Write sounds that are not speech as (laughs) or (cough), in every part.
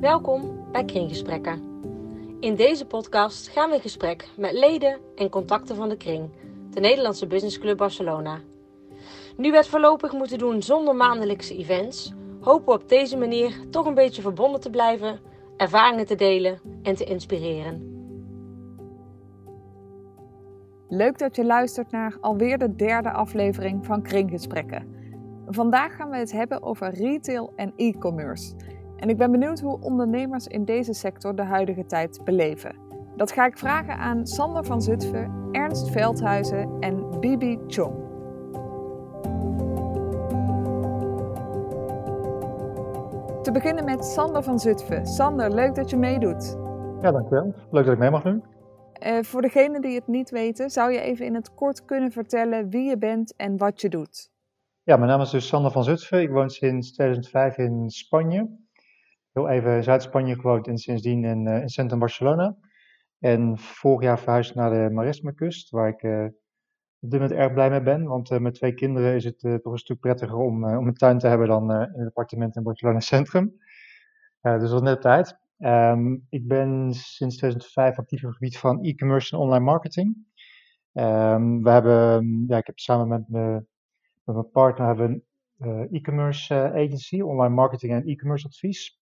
Welkom bij Kringgesprekken. In deze podcast gaan we in gesprek met leden en contacten van de Kring, de Nederlandse Business Club Barcelona. Nu we het voorlopig moeten doen zonder maandelijkse events, hopen we op deze manier toch een beetje verbonden te blijven, ervaringen te delen en te inspireren. Leuk dat je luistert naar alweer de derde aflevering van Kringgesprekken. Vandaag gaan we het hebben over retail en e-commerce. En ik ben benieuwd hoe ondernemers in deze sector de huidige tijd beleven. Dat ga ik vragen aan Sander van Zutphen, Ernst Veldhuizen en Bibi Chong. Te beginnen met Sander van Zutphen. Sander, leuk dat je meedoet. Ja, dankjewel. Leuk dat ik mee mag doen. Uh, voor degenen die het niet weten, zou je even in het kort kunnen vertellen wie je bent en wat je doet? Ja, mijn naam is dus Sander van Zutphen. Ik woon sinds 2005 in Spanje. Heel even Zuid-Spanje gewoond en sindsdien in, uh, in centrum Barcelona. En vorig jaar verhuisd naar de Maresme-kust, waar ik uh, op dit moment erg blij mee ben. Want met twee kinderen is het toch een stuk prettiger om, om een tuin te hebben dan in het appartement in Barcelona Centrum. dus dat was net tijd. Um, ik ben sinds 2005 actief op het gebied van e-commerce en online marketing. Um, we hebben, ja, ik heb samen met, me, met mijn partner hebben een e-commerce agency, online marketing en e-commerce advies.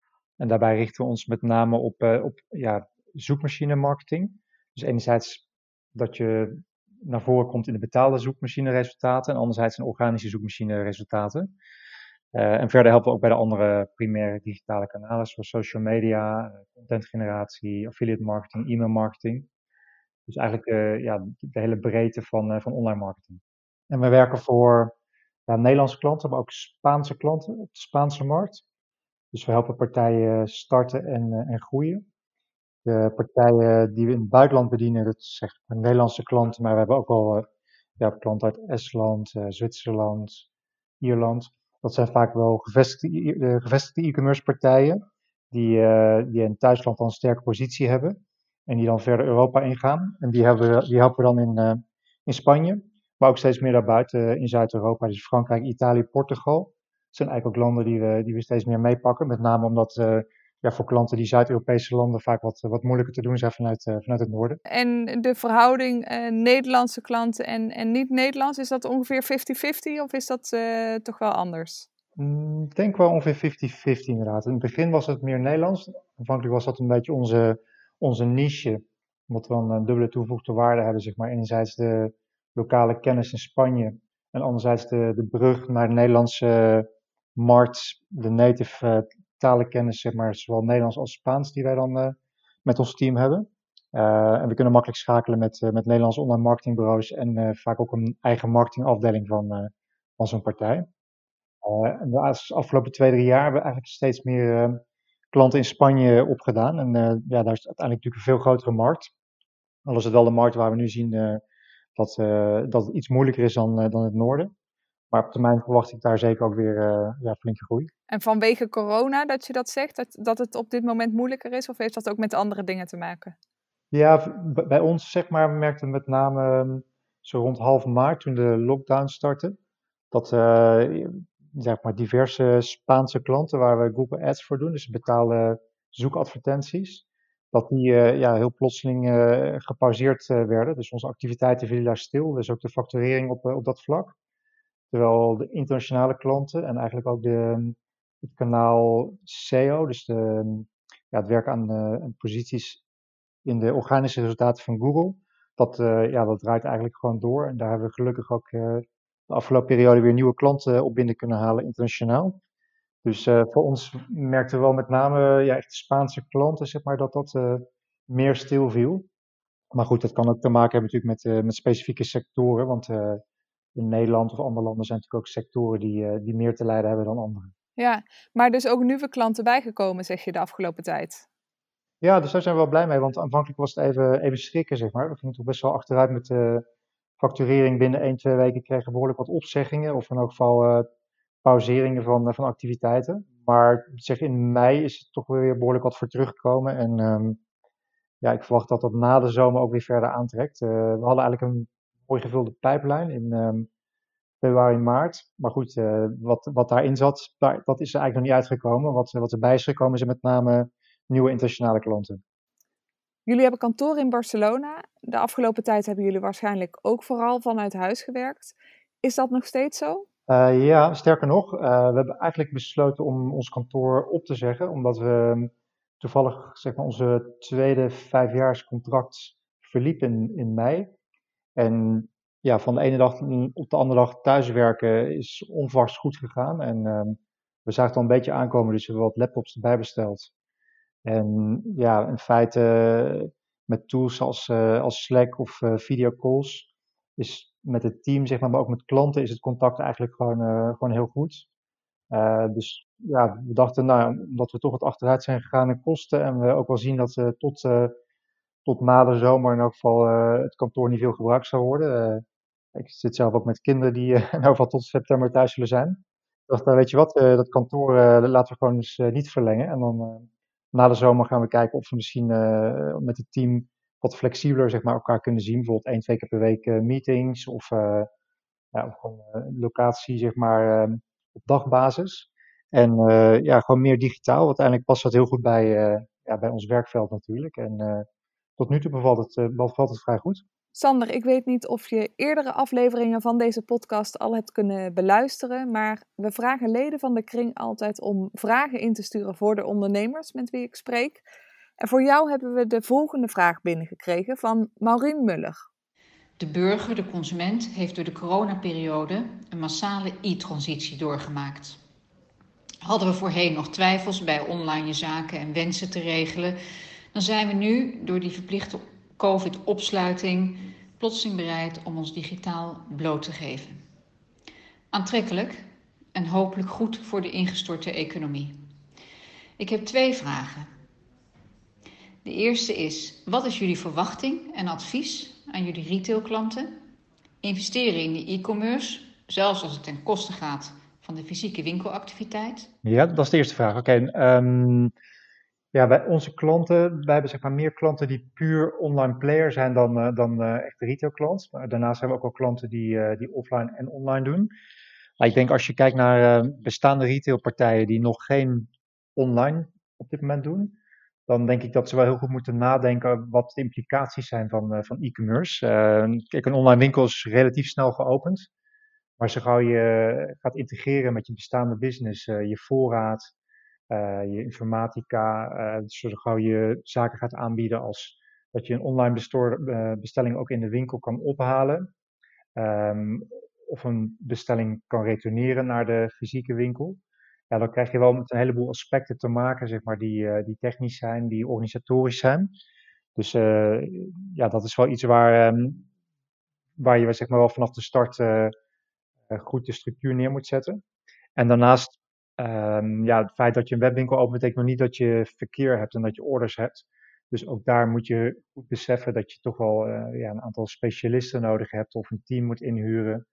En daarbij richten we ons met name op, uh, op ja, zoekmachine marketing. Dus enerzijds dat je naar voren komt in de betaalde zoekmachine resultaten en anderzijds in organische zoekmachine resultaten. Uh, en verder helpen we ook bij de andere primaire digitale kanalen, zoals social media, uh, contentgeneratie, affiliate marketing, e-mail marketing. Dus eigenlijk ja, de hele breedte van, van online marketing. En we werken voor ja, Nederlandse klanten, maar ook Spaanse klanten op de Spaanse markt. Dus we helpen partijen starten en, en groeien. De partijen die we in het buitenland bedienen, dat zijn Nederlandse klanten, maar we hebben ook wel ja, klanten uit Estland, Zwitserland, Ierland. Dat zijn vaak wel gevestigde, e-commerce partijen die, die in thuisland dan een sterke positie hebben en die dan verder Europa ingaan. En die, hebben, die helpen we dan in, in Spanje, maar ook steeds meer daarbuiten in Zuid-Europa, dus Frankrijk, Italië, Portugal. Zijn eigenlijk ook landen die we, die we steeds meer meepakken, met name omdat uh, ja, voor klanten die Zuid-Europese landen vaak wat, wat moeilijker te doen zijn vanuit, uh, vanuit het noorden. En de verhouding uh, Nederlandse klanten en, en niet-Nederlands, is dat ongeveer 50-50 of is dat uh, toch wel anders? Mm, ik denk wel ongeveer 50-50 inderdaad. In het begin was het meer Nederlands. Aanvankelijk was dat een beetje onze, onze niche, omdat we een dubbele toegevoegde waarde hebben. Zeg maar. Enerzijds de lokale kennis in Spanje en anderzijds de, de brug naar de Nederlandse markt, de native talenkennis, zeg maar, zowel Nederlands als Spaans, die wij dan uh, met ons team hebben. Uh, en we kunnen makkelijk schakelen met, uh, met Nederlandse online marketingbureaus en vaak ook een eigen marketingafdeling van, van zo'n partij. de afgelopen twee, drie jaar hebben we eigenlijk steeds meer klanten in Spanje opgedaan. En ja, daar is uiteindelijk natuurlijk een veel grotere markt. Al is het wel de markt waar we nu zien dat, dat het iets moeilijker is dan, dan het noorden. Maar op termijn verwacht ik daar zeker ook weer uh, ja, flinke groei. En vanwege corona dat je dat zegt, dat, dat het op dit moment moeilijker is? Of heeft dat ook met andere dingen te maken? Ja, bij ons zeg maar, we merkten met name um, zo rond half maart, toen de lockdown startte, dat uh, zeg maar diverse Spaanse klanten waar we Google Ads voor doen, dus betaalde zoekadvertenties, dat die uh, ja, heel plotseling gepauzeerd werden. Dus onze activiteiten vielen daar stil, dus ook de facturering op, op dat vlak. Terwijl de internationale klanten en eigenlijk ook de, het kanaal SEO, dus de, ja, het werk aan, uh, posities in de organische resultaten van Google, dat, uh, ja, dat draait eigenlijk gewoon door. En daar hebben we gelukkig ook uh, de afgelopen periode weer nieuwe klanten op binnen kunnen halen internationaal. Dus voor ons merkten we wel met name ja, echt de Spaanse klanten, zeg maar, dat dat meer stil viel. Maar goed, dat kan ook te maken hebben natuurlijk met, met specifieke sectoren, want in Nederland of andere landen zijn natuurlijk ook sectoren die, uh, die meer te lijden hebben dan andere. Ja, maar dus ook nieuwe klanten bijgekomen, zeg je, de afgelopen tijd? Ja, dus daar zijn we wel blij mee, want aanvankelijk was het even, even schrikken, zeg maar. We gingen toch best wel achteruit met de facturering. Binnen 1, 2 weken kregen we behoorlijk wat opzeggingen, of in elk geval uh, pauzeringen van, van activiteiten. Maar zeg, in mei is het toch weer behoorlijk wat voor teruggekomen. En um, ja, ik verwacht dat dat na de zomer ook weer verder aantrekt. Uh, we hadden eigenlijk een mooi gevulde pijplijn in um, februari, maart. Maar goed, uh, wat, wat daarin zat, daar, dat is er eigenlijk nog niet uitgekomen. Wat, wat erbij is gekomen zijn met name nieuwe internationale klanten. Jullie hebben kantoor in Barcelona. De afgelopen tijd hebben jullie waarschijnlijk ook vooral vanuit huis gewerkt. Is dat nog steeds zo? Uh, ja, sterker nog, uh, we hebben eigenlijk besloten om ons kantoor op te zeggen, omdat we um, toevallig zeg maar, onze tweede vijfjaarscontract verliep in, in mei. En ja, van de ene dag op de andere dag thuiswerken is onverwachts goed gegaan. En um, we zagen het al een beetje aankomen, dus we hebben wat laptops erbij besteld. En ja, in feite met tools als, uh, als Slack of uh, videocalls is met het team, zeg maar, maar ook met klanten is het contact eigenlijk gewoon, uh, gewoon heel goed. dus ja, we dachten, nou, omdat we toch wat achteruit zijn gegaan in kosten en we ook wel zien dat we tot, tot na de zomer in elk geval het kantoor niet veel gebruikt zou worden. ik zit zelf ook met kinderen die (laughs) in elk geval tot september thuis zullen zijn. Ik dacht, nou, weet je wat, dat kantoor laten we gewoon eens niet verlengen. En dan na de zomer gaan we kijken of we misschien met het team wat flexibeler zeg maar, elkaar kunnen zien. Bijvoorbeeld één, twee keer per week meetings of, gewoon locatie zeg maar, op dagbasis. En ja, gewoon meer digitaal. Uiteindelijk past dat heel goed bij, ja, bij ons werkveld natuurlijk. En tot nu toe bevalt het, bevalt het vrij goed. Sander, ik weet niet of je eerdere afleveringen van deze podcast al hebt kunnen beluisteren, maar we vragen leden van de kring altijd om vragen in te sturen voor de ondernemers met wie ik spreek. En voor jou hebben we de volgende vraag binnengekregen van Maureen Muller. De burger, de consument, heeft door de coronaperiode een massale e-transitie doorgemaakt. Hadden we voorheen nog twijfels bij online je zaken en wensen te regelen, dan zijn we nu door die verplichte COVID-opsluiting plotseling bereid om ons digitaal bloot te geven. Aantrekkelijk en hopelijk goed voor de ingestorte economie. Ik heb twee vragen. De eerste is: wat is jullie verwachting en advies aan jullie retailklanten? Investeren in de e-commerce, zelfs als het ten koste gaat van de fysieke winkelactiviteit? Ja, dat is de eerste vraag. Oké, um, ja, bij onze klanten, wij hebben zeg maar meer klanten die puur online player zijn dan, uh, dan uh, echt retailklant. Maar daarnaast hebben we ook wel klanten die, uh, die offline en online doen. Maar ik denk als je kijkt naar bestaande retailpartijen die nog geen online op dit moment doen, dan denk ik dat ze wel heel goed moeten nadenken wat de implicaties zijn van, van e-commerce. kijk, een online winkel is relatief snel geopend. Maar zo gauw je gaat integreren met je bestaande business, je voorraad, je informatica, zo gauw je zaken gaat aanbieden als dat je een online uh, bestelling ook in de winkel kan ophalen. Um, of een bestelling kan retourneren naar de fysieke winkel. Ja, dan krijg je wel met een heleboel aspecten te maken, zeg maar, die, die technisch zijn, die organisatorisch zijn. Dus ja, dat is wel iets waar, um, waar je zeg maar, wel vanaf de start goed de structuur neer moet zetten. En daarnaast Um, ja, het feit dat je een webwinkel opent, betekent nog niet dat je verkeer hebt en dat je orders hebt. Dus ook daar moet je goed beseffen dat je toch wel uh, ja, een aantal specialisten nodig hebt of een team moet inhuren.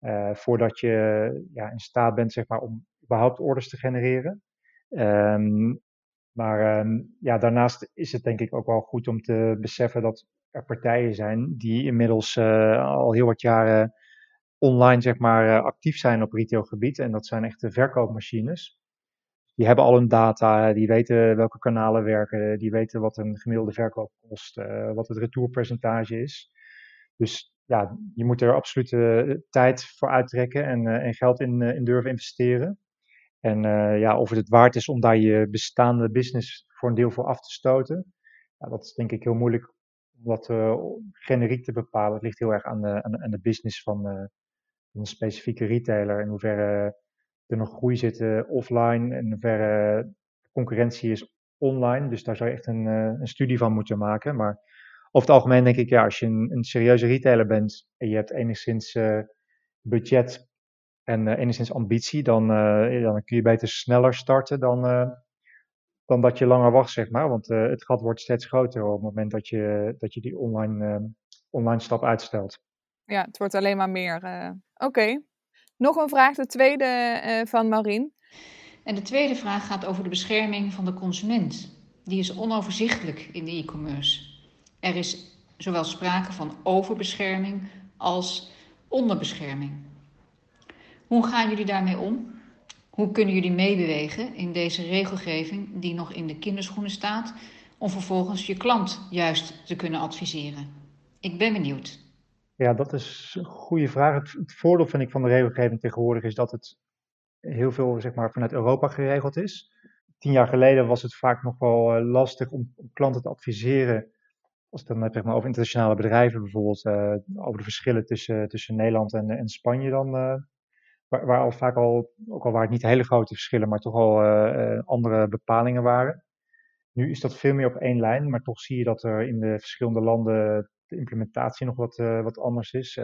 Uh, voordat je ja, in staat bent zeg maar, om überhaupt orders te genereren. Um, maar um, ja, daarnaast is het denk ik ook wel goed om te beseffen dat er partijen zijn die inmiddels uh, al heel wat jaren online zeg maar, eh, actief zijn op retailgebied. En dat zijn echte verkoopmachines. Die hebben al hun data, die weten welke kanalen werken, die weten wat een gemiddelde verkoop kost, uh, wat het retourpercentage is. Dus ja, je moet er absoluut uh, tijd voor uittrekken en, en geld in, in, durven investeren. En ja, of het het waard is om daar je bestaande business voor een deel voor af te stoten, ja, dat is denk ik heel moeilijk om dat generiek te bepalen. Het ligt heel erg aan de, aan, aan de business van, een specifieke retailer, in hoeverre er nog groei zit offline, in hoeverre concurrentie is online. Dus daar zou je echt een, eh, een studie van moeten maken. Maar over het algemeen denk ik, ja, als je een, een serieuze retailer bent en je hebt enigszins uh, budget en enigszins ambitie, dan, dan kun je beter sneller starten dan, dan dat je langer wacht, zeg maar. Want het gat wordt steeds groter op het moment dat je, dat je die online, online stap uitstelt. Ja, het wordt alleen maar meer. Uh... Oké. Nog een vraag, de tweede uh, van Maureen. En de tweede vraag gaat over de bescherming van de consument. Die is onoverzichtelijk in de e-commerce. Er is zowel sprake van overbescherming als onderbescherming. Hoe gaan jullie daarmee om? Hoe kunnen jullie meebewegen in deze regelgeving die nog in de kinderschoenen staat, om vervolgens je klant juist te kunnen adviseren? Ik ben benieuwd. Ja, dat is een goede vraag. Het, voordeel vind ik van de regelgeving tegenwoordig is dat het heel veel zeg maar, vanuit Europa geregeld is. Tien jaar geleden was het vaak nog wel eh, lastig om, klanten te adviseren. Als het dan zeg maar, over internationale bedrijven bijvoorbeeld, uh, over de verschillen tussen, tussen Nederland en, en Spanje dan. Waar, waar, al vaak al, ook al waren het niet hele grote verschillen, maar toch al andere bepalingen waren. Nu is dat veel meer op één lijn, maar toch zie je dat er in de verschillende landen de implementatie nog wat, wat anders is.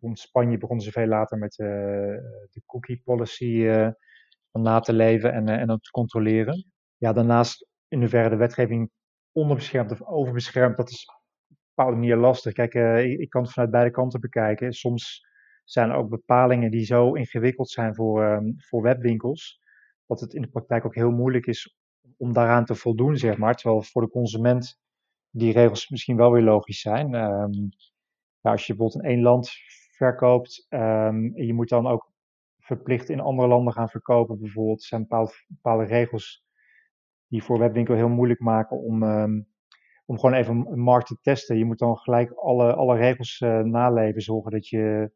in Spanje begonnen ze veel later met de cookie policy na te leven en, en dat te controleren. Ja, daarnaast in hoeverre de wetgeving onderbeschermd of overbeschermd, dat is op een bepaalde manier lastig. Kijk, ik, ik, kan het vanuit beide kanten bekijken. Soms zijn er ook bepalingen die zo ingewikkeld zijn voor, um, voor webwinkels, dat het in de praktijk ook heel moeilijk is om daaraan te voldoen, zeg maar. Terwijl voor de consument die regels misschien wel weer logisch zijn. Um, ja, als je bijvoorbeeld in één land verkoopt en je moet dan ook verplicht in andere landen gaan verkopen, bijvoorbeeld, zijn bepaalde, bepaalde regels die voor webwinkel heel moeilijk maken om, om gewoon even een markt te testen. Je moet dan gelijk alle, alle regels uh, naleven, zorgen dat je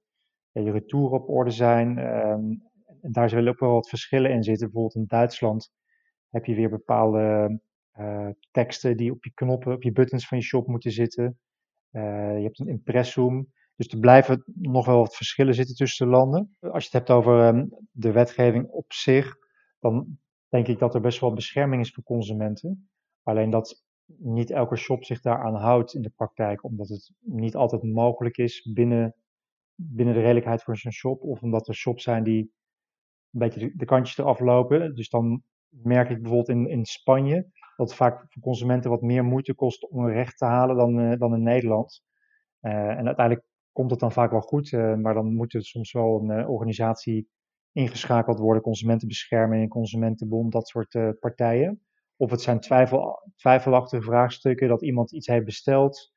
je retouren op orde zijn. En daar zullen ook wel wat verschillen in zitten. Bijvoorbeeld in Duitsland heb je weer bepaalde teksten die op je knoppen, op je buttons van je shop moeten zitten. Uh, je hebt een impressum. Dus er blijven nog wel wat verschillen zitten tussen de landen. Als je het hebt over um, de wetgeving op zich, dan denk ik dat er best wel bescherming is voor consumenten. Alleen dat niet elke shop zich daaraan houdt in de praktijk, omdat het niet altijd mogelijk is binnen binnen de redelijkheid voor zo'n shop. Of omdat er shops zijn die een beetje de, kantjes eraf lopen. Dus dan merk ik bijvoorbeeld in, in Spanje dat het vaak voor consumenten wat meer moeite kost om een recht te halen dan, uh, dan in Nederland. Uh, en uiteindelijk komt het dan vaak wel goed, uh, maar dan moet er soms wel een organisatie ingeschakeld worden, consumentenbescherming, consumentenbond, dat soort partijen. Of het zijn twijfel, twijfelachtige vraagstukken dat iemand iets heeft besteld,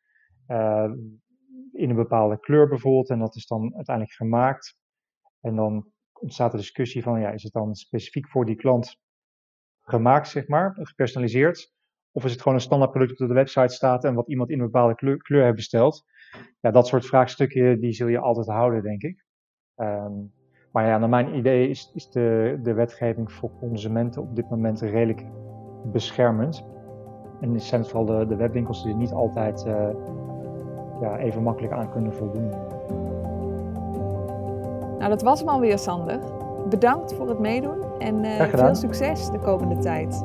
in een bepaalde kleur bijvoorbeeld. En dat is dan uiteindelijk gemaakt. En dan ontstaat de discussie van, ja, is het dan specifiek voor die klant gemaakt, zeg maar, gepersonaliseerd? Of is het gewoon een standaard product dat op de website staat en wat iemand in een bepaalde kleur, kleur heeft besteld? Ja, dat soort vraagstukken, die zul je altijd houden, denk ik. Um, maar ja, naar mijn idee is, is de, de wetgeving voor consumenten op dit moment redelijk beschermend. En zijn het vooral de, de webwinkels die niet altijd uh, ja, even makkelijk aan kunnen voldoen. Nou, dat was hem alweer, Sander. Bedankt voor het meedoen en uh, veel succes de komende tijd.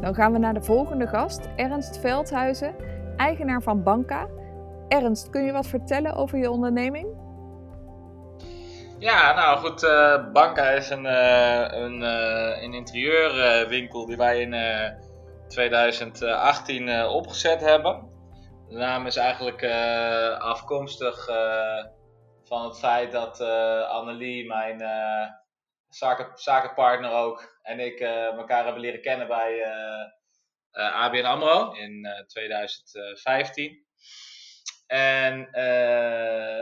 Dan gaan we naar de volgende gast, Ernst Veldhuizen, eigenaar van Banca. Ernst, kun je wat vertellen over je onderneming? Ja, nou goed, uh, Banca is een, uh, een, uh, een interieurwinkel die wij in 2018 uh, eh, opgezet hebben. De naam is eigenlijk uh, afkomstig uh, van het feit dat Annelie, mijn zaken, zakenpartner ook, en ik elkaar hebben leren kennen bij ABN AMRO in 2015. En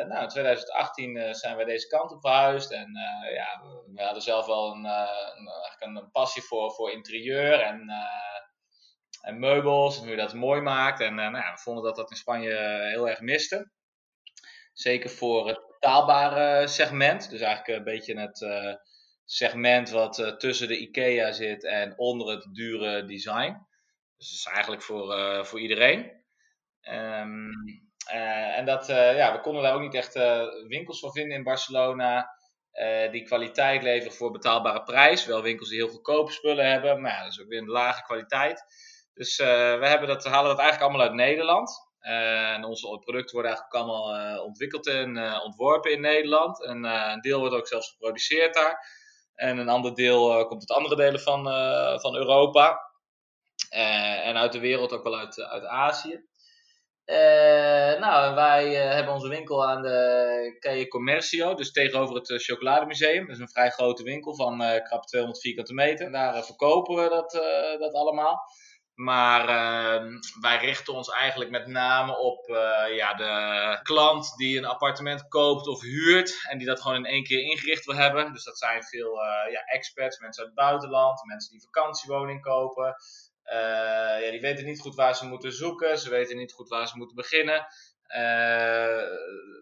nou, in 2018 zijn wij deze kant op verhuisd. En ja, we hadden zelf wel een, een, passie voor, voor interieur. En en meubels en hoe je dat mooi maakt. En nou we vonden dat dat in Spanje eh, heel erg miste. Zeker voor het betaalbare segment. Dus eigenlijk een beetje het uh, segment wat tussen de IKEA zit en onder het dure design. Dus is eigenlijk voor, voor iedereen. Um, en dat, ja, we konden daar ook niet echt winkels van vinden in Barcelona. die kwaliteit leveren voor betaalbare prijs. Wel winkels die heel goedkope spullen hebben, maar ja, dat is ook weer een lage kwaliteit. Dus we hebben dat, halen dat eigenlijk allemaal uit Nederland. Uh, en onze producten worden eigenlijk allemaal uh, ontwikkeld en ontworpen in Nederland. En een deel wordt ook zelfs geproduceerd daar. En een ander deel komt uit andere delen van, van Europa. en uit de wereld, ook wel uit, uit Azië. nou, wij hebben onze winkel aan de Calle Commercio, dus tegenover het Chocolademuseum. Dat is een vrij grote winkel van krap 200 vierkante meter. En daar verkopen we dat, dat allemaal. Maar uh, wij richten ons eigenlijk met name op uh, ja, de klant die een appartement koopt of huurt. En die dat gewoon in één keer ingericht wil hebben. Dus dat zijn veel uh, ja, experts, mensen uit het buitenland, mensen die vakantiewoning kopen. ja, die weten niet goed waar ze moeten zoeken. Ze weten niet goed waar ze moeten beginnen.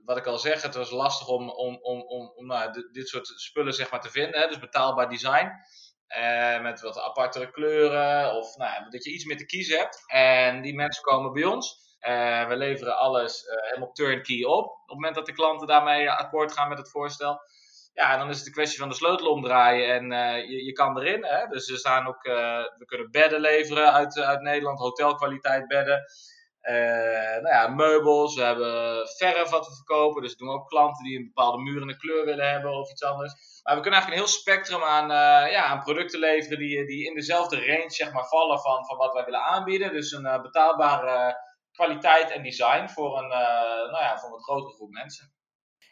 wat ik al zeg, het was lastig om, om, om, om, om nou, dit soort spullen zeg maar, te vinden. Hè? Dus betaalbaar design. Uh, met wat apartere kleuren. Of nou, dat je iets meer te kiezen hebt. En die mensen komen bij ons. Uh, we leveren alles uh, helemaal turnkey op. Op het moment dat de klanten daarmee akkoord gaan met het voorstel. Ja, dan is het een kwestie van de sleutel omdraaien en je, je, kan erin. Hè? Dus er staan ook, we kunnen bedden leveren uit, uit Nederland, hotelkwaliteit bedden. Nou ja, meubels, we hebben verf wat we verkopen. Dus doen ook klanten die een bepaalde muur en een kleur willen hebben of iets anders. Maar we kunnen eigenlijk een heel spectrum aan, uh, ja, aan producten leveren die, die in dezelfde range zeg maar, vallen van, van wat wij willen aanbieden. Dus een uh, betaalbare kwaliteit en design voor een, nou ja, voor een grotere groep mensen.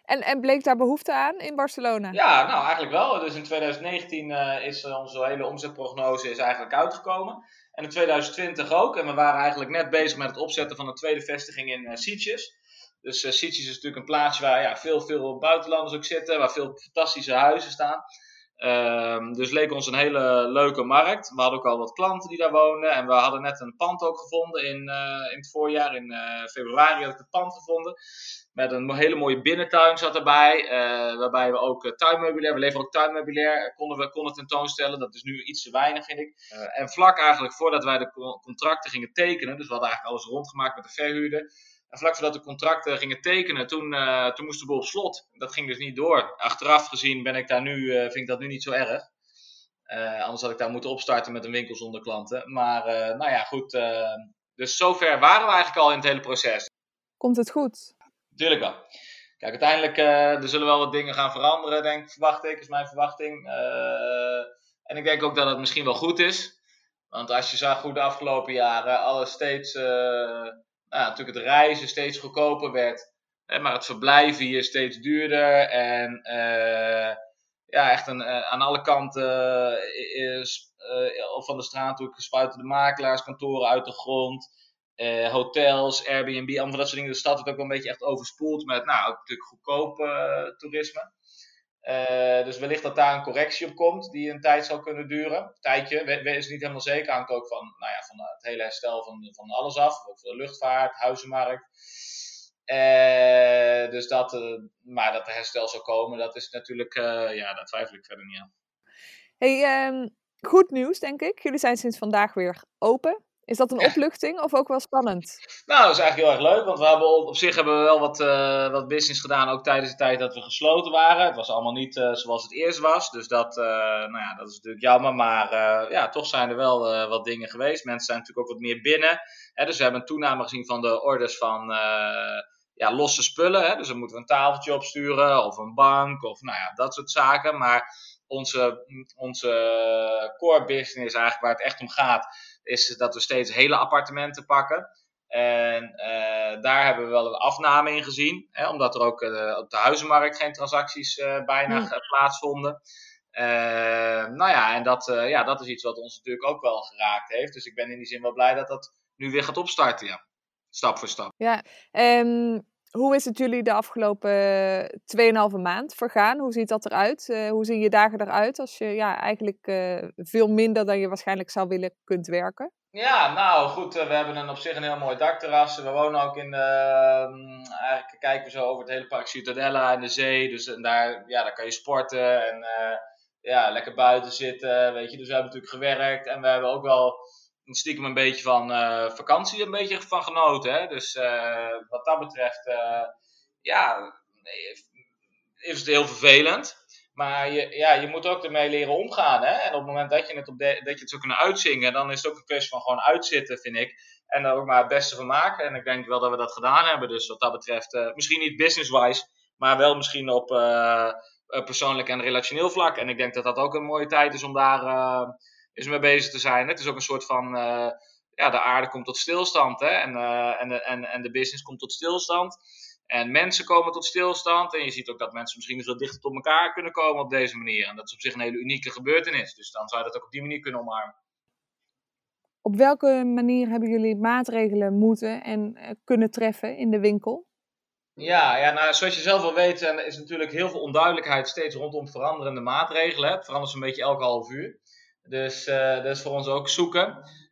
En, en bleek daar behoefte aan in Barcelona? Ja, nou eigenlijk wel. Dus in 2019 is onze hele omzetprognose is eigenlijk uitgekomen. En in 2020 ook. En we waren eigenlijk net bezig met het opzetten van een tweede vestiging in uh, Sitges. Dus uh, Sitges is natuurlijk een plaatsje waar ja, veel, veel buitenlanders ook zitten, waar veel fantastische huizen staan. Um, dus leek ons een hele leuke markt. We hadden ook al wat klanten die daar woonden. En we hadden net een pand ook gevonden in, uh, in het voorjaar. In uh, februari had ik het pand gevonden. Met een hele mooie binnentuin zat erbij. Uh, waarbij we ook tuinmeubilair, we leveren ook tuinmeubilair, konden we konden tentoonstellen. Dat is nu iets te weinig, vind ik. en vlak eigenlijk voordat wij de contracten gingen tekenen. Dus we hadden eigenlijk alles rondgemaakt met de verhuurder en vlak voordat de contracten gingen tekenen, toen, uh, toen moest de boel op slot. Dat ging dus niet door. Achteraf gezien ben ik daar nu, uh, vind ik dat nu niet zo erg. Uh, anders had ik daar moeten opstarten met een winkel zonder klanten. Maar nou ja, goed. dus zover waren we eigenlijk al in het hele proces. Komt het goed? Tuurlijk wel. Kijk, uiteindelijk er zullen wel wat dingen gaan veranderen, denk, verwacht ik, is mijn verwachting. en ik denk ook dat het misschien wel goed is. Want als je zag hoe de afgelopen jaren alles steeds nou, natuurlijk het reizen steeds goedkoper werd. Hè, maar het verblijven hier steeds duurder. En uh, ja, echt een, uh, aan alle kanten is, uh, of van de straat natuurlijk gespuiten de makelaars, kantoren uit de grond. hotels, Airbnb, allemaal dat soort dingen. De stad wordt ook wel een beetje echt overspoeld met nou, natuurlijk goedkoop toerisme. Uh, dus wellicht dat daar een correctie op komt die een tijd zou kunnen duren. Een tijdje, we, is niet helemaal zeker. Hangt ook van, nou ja, van het hele herstel van, van alles af. Ook de luchtvaart, huizenmarkt. Uh, dus dat, uh, maar dat er herstel zou komen, dat is natuurlijk, ja, daar twijfel ik verder niet aan. Hey, um, goed nieuws denk ik. Jullie zijn sinds vandaag weer open. Is dat een opluchting of ook wel spannend? Nou, dat is eigenlijk heel erg leuk, want we hebben op zich hebben we wel wat, uh, wat business gedaan, ook tijdens de tijd dat we gesloten waren. Het was allemaal niet uh, zoals het eerst was, dus dat, uh, nou ja, dat is natuurlijk jammer. Maar ja, toch zijn er wel wat dingen geweest. Mensen zijn natuurlijk ook wat meer binnen. Hè, dus we hebben een toename gezien van de orders van ja, losse spullen. Hè, dus dan moeten we een tafeltje opsturen of een bank of nou ja, dat soort zaken. Maar onze, onze core business, eigenlijk waar het echt om gaat, is dat we steeds hele appartementen pakken. En uh, daar hebben we wel een afname in gezien, hè, omdat er ook uh, op de huizenmarkt geen transacties uh, bijna ja. plaatsvonden. nou ja, en dat, ja, dat is iets wat ons natuurlijk ook wel geraakt heeft. Dus ik ben in die zin wel blij dat dat nu weer gaat opstarten, ja. Stap voor stap. Ja, um, hoe is het jullie de afgelopen 2,5 maand vergaan? Hoe ziet dat eruit? Uh, hoe zien je dagen eruit als je ja, eigenlijk uh, veel minder dan je waarschijnlijk zou willen kunt werken? Ja, nou goed, uh, we hebben een, op zich een heel mooi dakterras. We wonen ook in ehm, eigenlijk kijken we zo over het hele park Ciutadella en de zee. Dus daar, ja, daar kan je sporten en ja, lekker buiten zitten, weet je. Dus we hebben natuurlijk gewerkt en we hebben ook wel stiekem een beetje van uh, vakantie een beetje van genoten. Hè? Dus uh, wat dat betreft, uh, ja, is het heel vervelend. Maar je, ja, je moet ook ermee leren omgaan. Hè? En op het moment dat je het, op de, dat je het zou kunnen uitzingen, dan is het ook een kwestie van gewoon uitzitten, vind ik. En daar ook maar het beste van maken. En ik denk wel dat we dat gedaan hebben. Dus wat dat betreft, misschien niet business-wise, maar wel misschien op persoonlijk en relationeel vlak. En ik denk dat dat ook een mooie tijd is om daar is mee bezig te zijn. Het is ook een soort van, uh, ja, de aarde komt tot stilstand hè? En, uh, en, en, en de business komt tot stilstand. En mensen komen tot stilstand. En je ziet ook dat mensen misschien eens wat dichter tot elkaar kunnen komen op deze manier. En dat is op zich een hele unieke gebeurtenis. Dus dan zou je dat ook op die manier kunnen omarmen. Op welke manier hebben jullie maatregelen moeten en kunnen treffen in de winkel? Ja, ja nou, zoals je zelf wel weet, is natuurlijk heel veel onduidelijkheid steeds rondom veranderende maatregelen. Het verandert zo'n beetje elke half uur. Dus uh, dat is voor ons ook zoeken.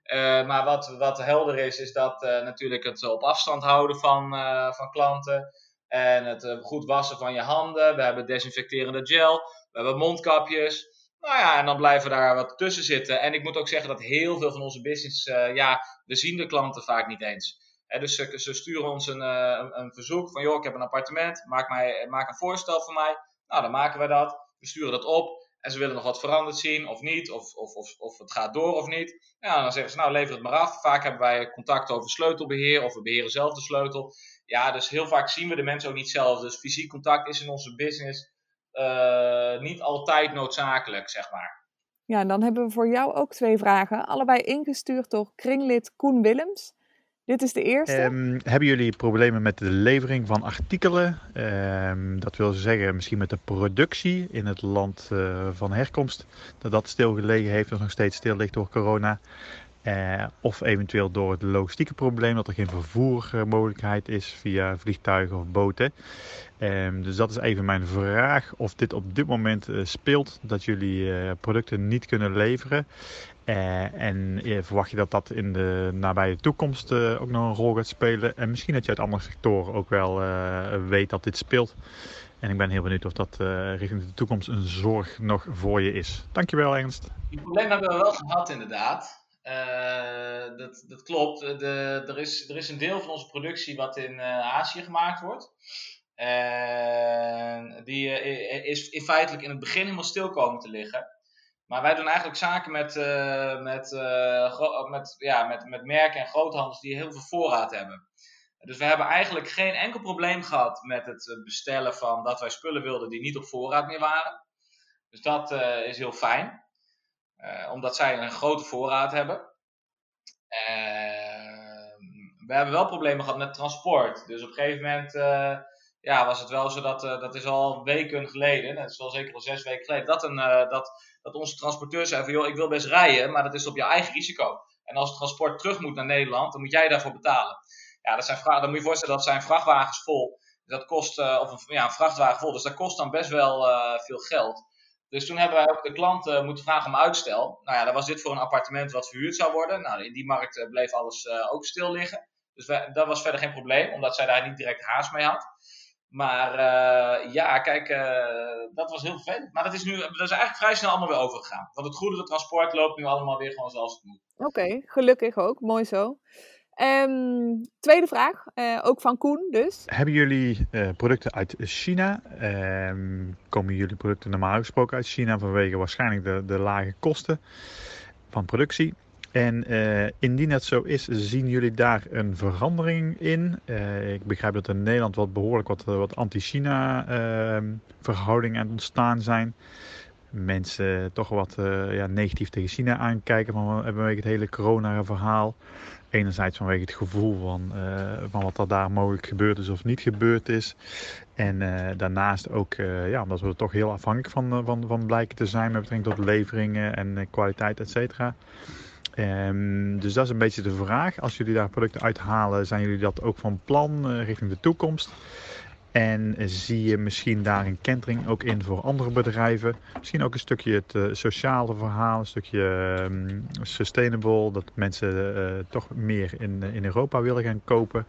Uh, maar wat, wat helder is, is dat uh, natuurlijk het op afstand houden van, van klanten. En het goed wassen van je handen. We hebben desinfecterende gel. We hebben mondkapjes. Nou ja, en dan blijven daar wat tussen zitten. En ik moet ook zeggen dat heel veel van onze business, ja, we zien de klanten vaak niet eens dus ze, sturen ons een, eh, een, een, verzoek van, joh, ik heb een appartement, maak, mij, maak een voorstel voor mij. Nou, dan maken we dat. We sturen dat op. En ze willen nog wat veranderd zien of niet, of, of, of, of het gaat door of niet. Ja, dan zeggen ze, nou, lever het maar af. Vaak hebben wij contact over sleutelbeheer of we beheren zelf de sleutel. Ja, dus heel vaak zien we de mensen ook niet zelf. Dus fysiek contact is in onze business uh, niet altijd noodzakelijk, zeg maar. Ja, dan hebben we voor jou ook twee vragen. Allebei ingestuurd door kringlid Koen Willems. Dit is de eerste. Um, hebben jullie problemen met de levering van artikelen? Um, dat wil zeggen misschien met de productie in het land uh, van herkomst. Dat dat stilgelegen heeft of nog steeds stil ligt door corona. Uh, of eventueel door het logistieke probleem dat er geen vervoermogelijkheid is via vliegtuigen of boten. Um, dus dat is even mijn vraag of dit op dit moment uh, speelt, dat jullie producten niet kunnen leveren. Uh, en uh, verwacht je dat dat in de nabije toekomst uh, ook nog een rol gaat spelen? En misschien dat je uit andere sectoren ook wel weet dat dit speelt. En ik ben heel benieuwd of dat richting de toekomst een zorg nog voor je is. Dankjewel Ernst. Die probleem hebben we wel gehad inderdaad. dat, dat klopt. De, er, is, er is een deel van onze productie wat in Azië gemaakt wordt. Die is in feitelijk in het begin helemaal stil komen te liggen. Maar wij doen eigenlijk zaken met, uh, met, uh, met, ja, met, met merken en groothandels die heel veel voorraad hebben. Dus we hebben eigenlijk geen enkel probleem gehad met het bestellen van dat wij spullen wilden die niet op voorraad meer waren. Dus dat is heel fijn, omdat zij een grote voorraad hebben. Ehm, we hebben wel problemen gehad met transport. Dus op een gegeven moment ja, was het wel zo dat, dat is al weken geleden, dat is wel zeker al zes weken geleden, dat, een, dat dat onze transporteur zei van joh, ik wil best rijden, maar dat is op je eigen risico. En als het transport terug moet naar Nederland, dan moet jij daarvoor betalen. Ja, dat zijn dan moet je je voorstellen, dat zijn vrachtwagens vol. Dus dat kost, uh, of een, ja, een vrachtwagen vol, dus dat kost dan best wel uh, veel geld. Dus toen hebben wij ook de klant moeten vragen om uitstel. Nou ja, dan was dit voor een appartement wat verhuurd zou worden. Nou, in die markt bleef alles ook stil liggen. Dus dat was verder geen probleem, omdat zij daar niet direct haast mee had. Maar uh, ja, kijk, uh, dat was heel vervelend. Maar dat is nu dat is eigenlijk vrij snel allemaal weer overgegaan. Want het goederentransport loopt nu allemaal weer gewoon zoals het moet. Oké, okay, gelukkig ook. Mooi zo. Um, tweede vraag, uh, ook van Koen dus. Hebben jullie producten uit China? Um, komen jullie producten normaal gesproken uit China vanwege waarschijnlijk de, de lage kosten van productie? En uh, indien dat zo is, zien jullie daar een verandering in? Uh, ik begrijp dat in Nederland wat behoorlijk wat, wat anti-China uh, verhoudingen aan het ontstaan zijn. Mensen toch wat ja, negatief tegen China aankijken vanwege het hele corona-verhaal. Enerzijds vanwege het gevoel van, van wat er daar mogelijk gebeurd is of niet gebeurd is. En daarnaast ook, ja, omdat we er toch heel afhankelijk van, van, van blijken te zijn met betrekking tot leveringen en kwaliteit, et cetera. Um, dus dat is een beetje de vraag. Als jullie daar producten uithalen, zijn jullie dat ook van plan uh, richting de toekomst? En zie je misschien daar een kentering ook in voor andere bedrijven? Misschien ook een stukje het uh, sociale verhaal, een stukje um, sustainable, dat mensen uh, toch meer in, in Europa willen gaan kopen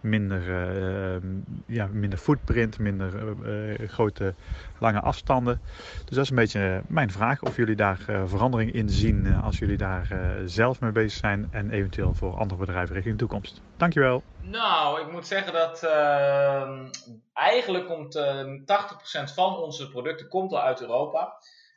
minder, uh, ja, minder footprint, minder uh, grote lange afstanden. Dus dat is een beetje mijn vraag of jullie daar verandering in zien als jullie daar zelf mee bezig zijn en eventueel voor andere bedrijven richting de toekomst. Dankjewel. Nou, ik moet zeggen dat ehm, eigenlijk komt 80% van onze producten komt al uit Europa.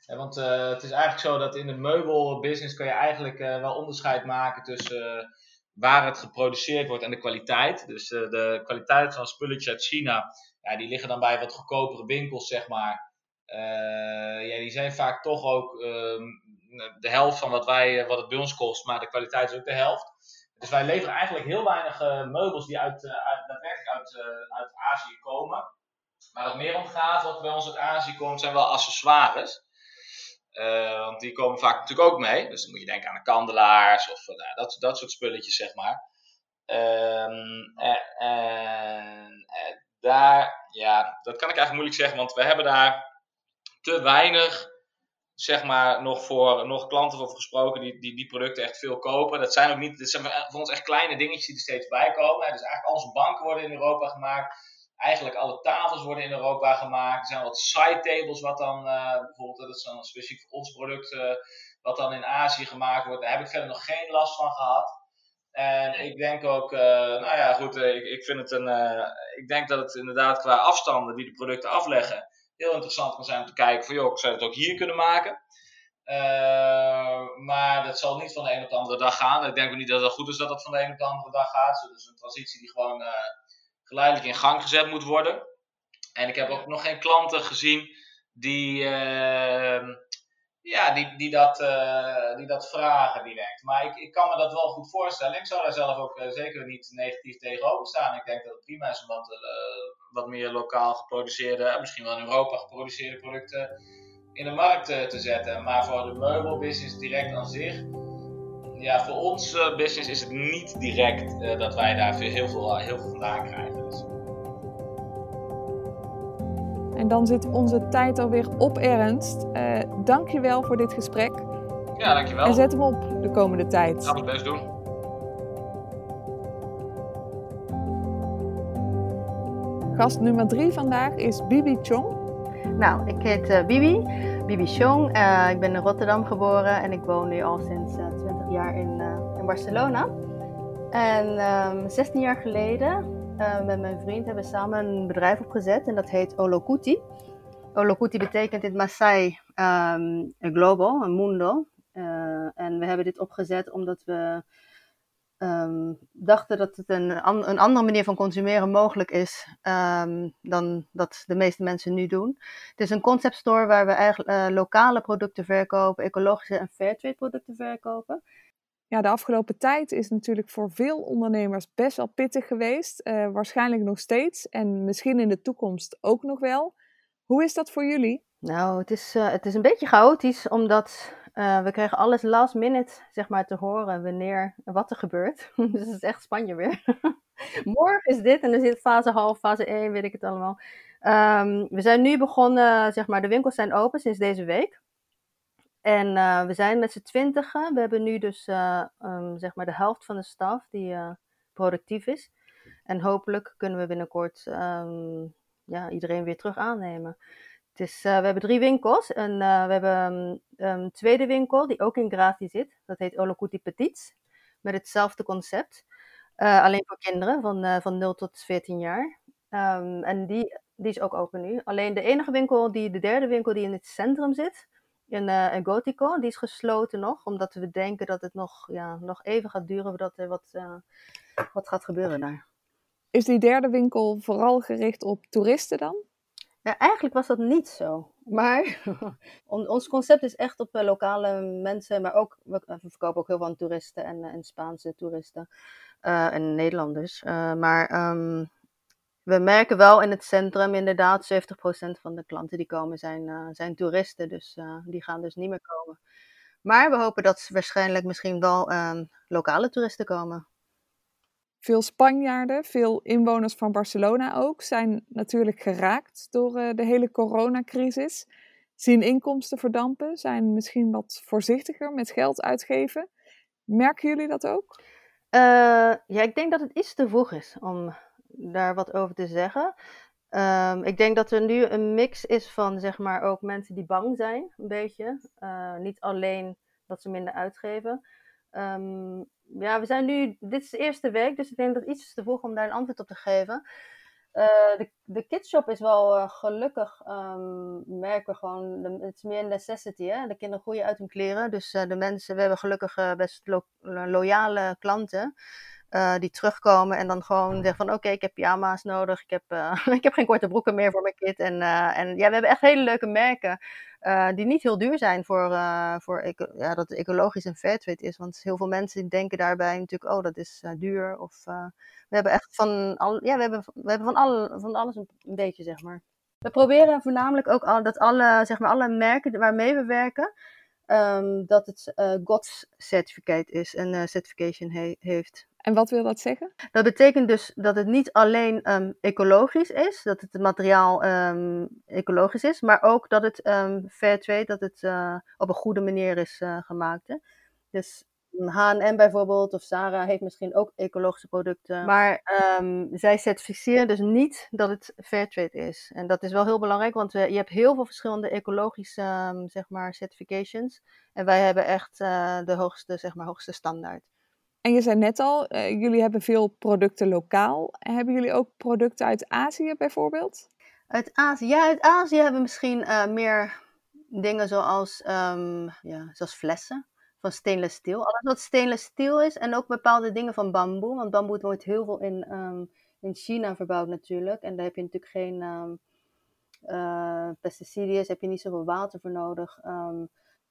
want het is eigenlijk zo dat in de meubelbusiness kan je eigenlijk wel onderscheid maken tussen waar het geproduceerd wordt en de kwaliteit. Dus uh, de kwaliteit van spulletjes uit China, ja, die liggen dan bij wat goedkopere winkels, zeg maar. Uh, ja, die zijn vaak toch ook uh, de helft van wat, wij, wat het bij ons kost, maar de kwaliteit is ook de helft. Dus wij leveren eigenlijk heel weinig meubels die uit, uit, uit, uit Azië komen. Maar wat meer om gaat, wat bij ons uit Azië komt, zijn wel accessoires. Want die komen vaak natuurlijk ook mee. Dus dan moet je denken aan de kandelaars of nou, dat, dat soort spulletjes, zeg maar. Um, daar, ja, dat kan ik eigenlijk moeilijk zeggen, want we hebben daar te weinig, zeg maar, nog voor nog klanten voor gesproken die, die die producten echt veel kopen. Dat zijn ook niet, dat zijn voor ons echt kleine dingetjes die er steeds bij komen. Dus eigenlijk al onze banken worden in Europa gemaakt. Eigenlijk alle tafels worden in Europa gemaakt. Er zijn wat side tables, wat dan uh, bijvoorbeeld, dat is dan specifiek voor ons product, uh, wat dan in Azië gemaakt wordt. Daar heb ik verder nog geen last van gehad. En ik denk ook, uh, nou ja, goed, ik, ik vind het een, ik denk dat het inderdaad qua afstanden die de producten afleggen, heel interessant kan zijn om te kijken van, joh, zou je het ook hier kunnen maken? maar dat zal niet van de een op de andere dag gaan. Ik denk ook niet dat het goed is dat het van de een op de andere dag gaat. Dus een transitie die gewoon geleidelijk in gang gezet moet worden. En ik heb ook nog geen klanten gezien die ja, die, die, dat, uh, die dat vragen direct. Maar ik, ik kan me dat wel goed voorstellen. Ik zou daar zelf ook uh, zeker niet negatief tegenover staan. Ik denk dat het prima is om wat, uh, wat meer lokaal geproduceerde, misschien wel in Europa geproduceerde producten in de markt te zetten. Maar voor de meubelbusiness direct aan zich, ja, voor ons business is het niet direct dat wij daar heel veel, heel veel vandaan krijgen. Dus. En dan zit onze tijd alweer op, Ernst. Uh, dank je wel voor dit gesprek. Ja, dankjewel. En zet hem op de komende tijd. Ik ga het best doen. Gast nummer drie vandaag is Bibi Chong. Nou, ik heet uh, Bibi, Bibi Chong. Uh, ik ben in Rotterdam geboren en ik woon nu al sinds 20 jaar in, in Barcelona. En um, ehm, 16 jaar geleden uh, met mijn vriend hebben we samen een bedrijf opgezet en dat heet Olokuti. Olokuti betekent in Maasai um, global, een mundo. Uh, en we hebben dit opgezet omdat we um, dachten dat het een, een, andere manier van consumeren mogelijk is dan dat de meeste mensen nu doen. Het is een concept store waar we eigenlijk lokale producten verkopen, ecologische en fairtrade producten verkopen ja, de afgelopen tijd is natuurlijk voor veel ondernemers best wel pittig geweest. Uh, waarschijnlijk nog steeds en misschien in de toekomst ook nog wel. Hoe is dat voor jullie? Nou, het is, uh, het is een beetje chaotisch, omdat uh, we krijgen alles last minute zeg maar, te horen wanneer wat er gebeurt. (laughs) dus het is echt Spanje weer. (laughs) Morgen is dit en dan zit fase half, fase 1, weet ik het allemaal. Um, we zijn nu begonnen, zeg maar, de winkels zijn open sinds deze week. En uh, we zijn met z'n twintigen. We hebben nu dus uh, um, zeg maar de helft van de staf die uh, productief is. En hopelijk kunnen we binnenkort um, ja, iedereen weer terug aannemen. Het is, we hebben drie winkels. En we hebben um, een tweede winkel die ook in Gratie zit. Dat heet Olokuti Petits. Met hetzelfde concept. alleen voor kinderen van, van 0 tot 14 jaar. en die, die is ook open nu. Alleen de enige winkel, die, de derde winkel die in het centrum zit in, uh, in Gotico. Die is gesloten nog, omdat we denken dat het nog, ja, nog even gaat duren voordat er wat, uh, wat gaat gebeuren daar. Is die derde winkel vooral gericht op toeristen dan? Ja, eigenlijk was dat niet zo. Maar (laughs) ons concept is echt op uh, lokale mensen, maar ook, we, verkopen ook heel veel aan toeristen en, en Spaanse toeristen en Nederlanders. maar um, we merken wel in het centrum inderdaad 70% van de klanten die komen zijn, uh, zijn toeristen. Dus uh, die gaan dus niet meer komen. Maar we hopen dat waarschijnlijk misschien wel uh, lokale toeristen komen. Veel Spanjaarden, veel inwoners van Barcelona ook, zijn natuurlijk geraakt door uh, de hele coronacrisis. Zien inkomsten verdampen, zijn misschien wat voorzichtiger met geld uitgeven. Merken jullie dat ook? ja, ik denk dat het iets te vroeg is om daar wat over te zeggen. Um, ik denk dat er nu een mix is van zeg maar ook mensen die bang zijn, een beetje. Uh, niet alleen dat ze minder uitgeven. Um, ja, we zijn nu, dit is de eerste week, dus ik denk dat het iets te vroeg om daar een antwoord op te geven. Uh, de, de kidshop is wel uh, gelukkig, um, merken we gewoon, het is meer necessity. Hè? De kinderen groeien uit hun kleren, dus de mensen, we hebben gelukkig best lo loyale klanten. Uh, die terugkomen en dan gewoon zeggen van oké, ik heb pyjama's nodig, ik heb, uh, (laughs) ik heb geen korte broeken meer voor mijn kind. En, uh, en ja, we hebben echt hele leuke merken die niet heel duur zijn voor, voor ja, dat het ecologisch en fairtrade is. Want heel veel mensen denken daarbij natuurlijk, oh dat is duur. Of we hebben echt van, al, ja, we hebben, we hebben van, al, van alles een beetje zeg maar. We proberen voornamelijk ook al, dat alle, zeg maar, alle merken waarmee we werken, ehm, dat het uh, GOTS certificate is en uh, certification he heeft. En wat wil dat zeggen? Dat betekent dus dat het niet alleen um, ecologisch is, dat het materiaal um, ecologisch is, maar ook dat het um, fair trade, dat het uh, op een goede manier is uh, gemaakt. Hè? Dus H&M bijvoorbeeld of Sarah heeft misschien ook ecologische producten, maar zij certificeren dus niet dat het fair trade is. En dat is wel heel belangrijk, want je hebt heel veel verschillende ecologische zeg maar, certifications. En wij hebben echt uh, de hoogste, zeg maar, hoogste standaard. En je zei net al, uh, jullie hebben veel producten lokaal. Hebben jullie ook producten uit Azië bijvoorbeeld? Uit Azië? Ja, uit Azië hebben we misschien uh, meer dingen zoals, um, ja, zoals flessen van stainless steel. Alles wat stainless steel is en ook bepaalde dingen van bamboe. Want bamboe wordt heel veel in, um, in China verbouwd natuurlijk. En daar heb je natuurlijk geen um, uh, pesticiden, heb je niet zoveel water voor nodig.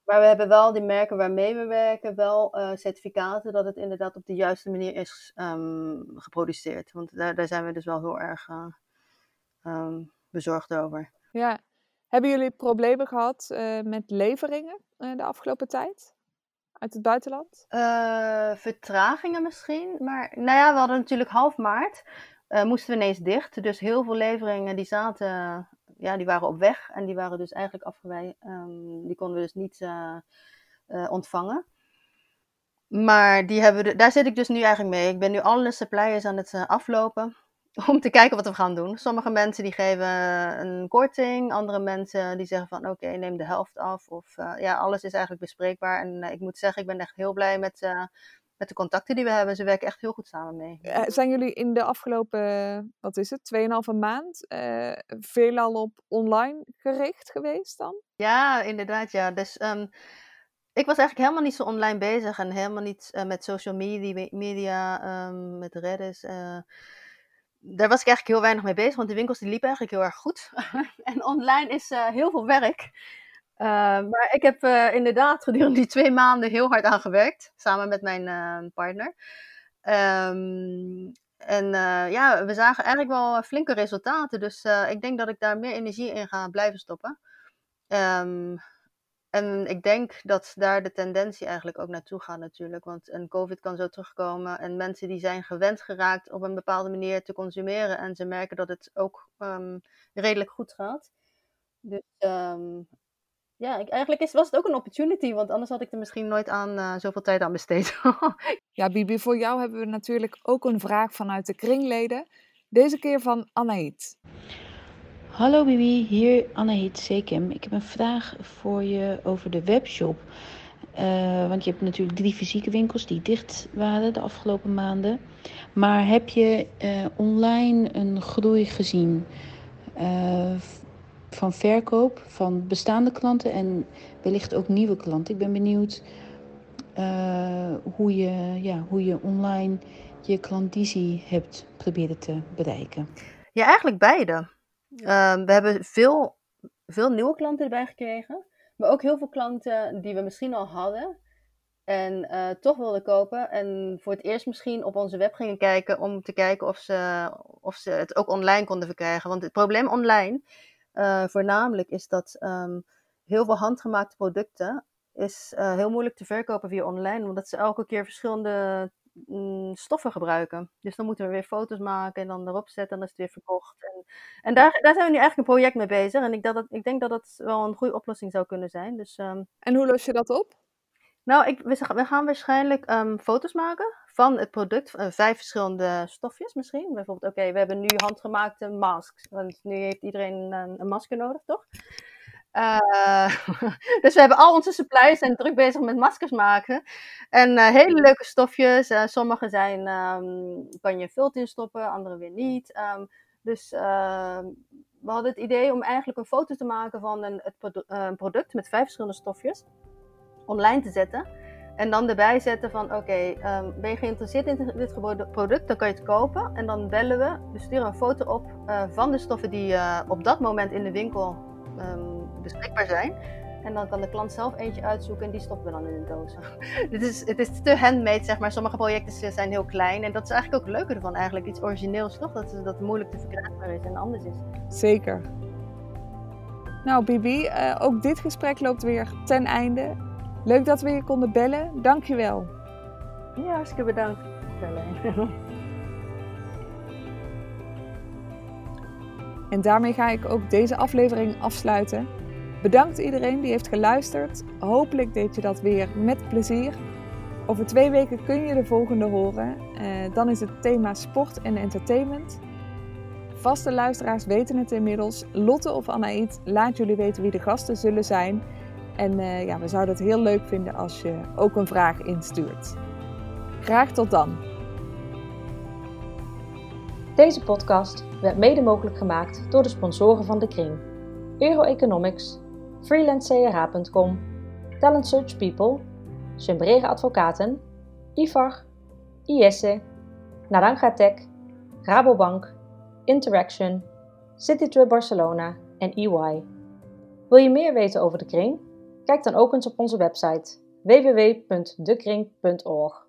Maar we hebben wel die merken waarmee we werken, wel uh, certificaten dat het inderdaad op de juiste manier is um, geproduceerd. Want daar, daar zijn we dus wel heel erg uh, um, bezorgd over. Ja. Hebben jullie problemen gehad uh, met leveringen de afgelopen tijd? Uit het buitenland? vertragingen misschien. Maar nou ja, we hadden natuurlijk half maart. moesten we ineens dicht. Dus heel veel leveringen die zaten ja, die waren op weg en die waren dus eigenlijk afgewezen. Um, die konden we dus niet uh, uh, ontvangen. Maar die hebben daar zit ik dus nu eigenlijk mee. Ik ben nu alle suppliers aan het uh, aflopen (laughs) om te kijken wat we gaan doen. Sommige mensen die geven een korting, andere mensen die zeggen van oké, neem de helft af. Of ja, alles is eigenlijk bespreekbaar. En ik moet zeggen, ik ben echt heel blij met, met de contacten die we hebben. Ze werken echt heel goed samen mee. Uh, zijn jullie in de afgelopen, wat is het, 2,5 maand uh, veelal op online gericht geweest dan? Ja, inderdaad ja. Dus um, ik was eigenlijk helemaal niet zo online bezig en helemaal niet uh, met social media, media um, met Reddit. daar was ik eigenlijk heel weinig mee bezig, want de winkels die liepen eigenlijk heel erg goed. (laughs) en online is heel veel werk. Uh, maar ik heb uh, inderdaad (laughs) gedurende die twee maanden heel hard aan gewerkt, samen met mijn uh, partner. Um, en ja, we zagen eigenlijk wel flinke resultaten. Dus ik denk dat ik daar meer energie in ga blijven stoppen. Um, en ik denk dat daar de tendentie eigenlijk ook naartoe gaat natuurlijk. Want een COVID kan zo terugkomen. En mensen die zijn gewend geraakt op een bepaalde manier te consumeren. En ze merken dat het ook um, redelijk goed gaat. Dus ja, ik, eigenlijk is, was het ook een opportunity, want anders had ik er misschien nooit aan uh, zoveel tijd aan besteed. (laughs) ja, Bibi, voor jou hebben we natuurlijk ook een vraag vanuit de kringleden. Deze keer van Anaït. Hallo Bibi, hier Anaït Sekem. Ik heb een vraag voor je over de webshop. Uh, want je hebt natuurlijk drie fysieke winkels die dicht waren de afgelopen maanden. Maar heb je uh, online een groei gezien? Van verkoop van bestaande klanten en wellicht ook nieuwe klanten. Ik ben benieuwd uh, hoe, je, ja, hoe je online je klandizie hebt proberen te bereiken. Ja, eigenlijk beide. Uh, we hebben veel, veel nieuwe klanten erbij gekregen, maar ook heel veel klanten die we misschien al hadden en uh, toch wilden kopen en voor het eerst misschien op onze web gingen kijken om te kijken of ze, of ze het ook online konden verkrijgen. Want het probleem online uh, voornamelijk is dat um, heel veel handgemaakte producten is uh, heel moeilijk te verkopen via online, omdat ze elke keer verschillende mm, stoffen gebruiken. Dus dan moeten we weer foto's maken en dan erop zetten en dan is het weer verkocht. En, en daar, daar zijn we nu eigenlijk een project mee bezig en ik, dat, ik denk dat dat wel een goede oplossing zou kunnen zijn. Dus, um, en hoe los je dat op? Nou, ik, we, we gaan waarschijnlijk um, foto's maken van het product, uh, vijf verschillende stofjes misschien. Bijvoorbeeld, oké, we hebben nu handgemaakte masks, want nu heeft iedereen een, een masker nodig, toch? Uh, (laughs) dus we hebben al onze suppliers zijn druk bezig met maskers maken. En uh, hele leuke stofjes. Sommige zijn, um, kan je vult in stoppen, andere weer niet. Um, dus we hadden het idee om eigenlijk een foto te maken van een, het product met vijf verschillende stofjes. Online te zetten. En dan erbij zetten van oké, um, ben je geïnteresseerd in dit product, dan kan je het kopen. En dan bellen we, we sturen een foto op uh, van de stoffen die uh, op dat moment in de winkel um, beschikbaar zijn. En dan kan de klant zelf eentje uitzoeken en die stoppen we dan in een doos. (laughs) het, is, het is te handmade, zeg maar. Sommige projecten zijn heel klein. En dat is eigenlijk ook het leuke ervan, eigenlijk. Iets origineels, toch? Dat, dat moeilijk te verkrijgbaar is en anders is. Zeker. Nou, Bibi, uh, ook dit gesprek loopt weer ten einde. Leuk dat we je konden bellen. Dankjewel. Ja, hartstikke bedankt. En daarmee ga ik ook deze aflevering afsluiten. Bedankt iedereen die heeft geluisterd. Hopelijk deed je dat weer met plezier. Over twee weken kun je de volgende horen. Uh, dan is het thema sport en entertainment. Vaste luisteraars weten het inmiddels. Lotte of Anaïd, laat jullie weten wie de gasten zullen zijn. En uh, ja, we zouden het heel leuk vinden als je ook een vraag instuurt. Graag tot dan. Deze podcast werd mede mogelijk gemaakt door de sponsoren van de Kring. Euroeconomics, freelancecra.com, Talent Search People, Sembrere Advocaten, IFAR, IESSE, Naranja Tech, Rabobank, Interaction, Citytrip Barcelona en EY. Wil je meer weten over de kring? Kijk dan ook eens op onze website www.dekring.org.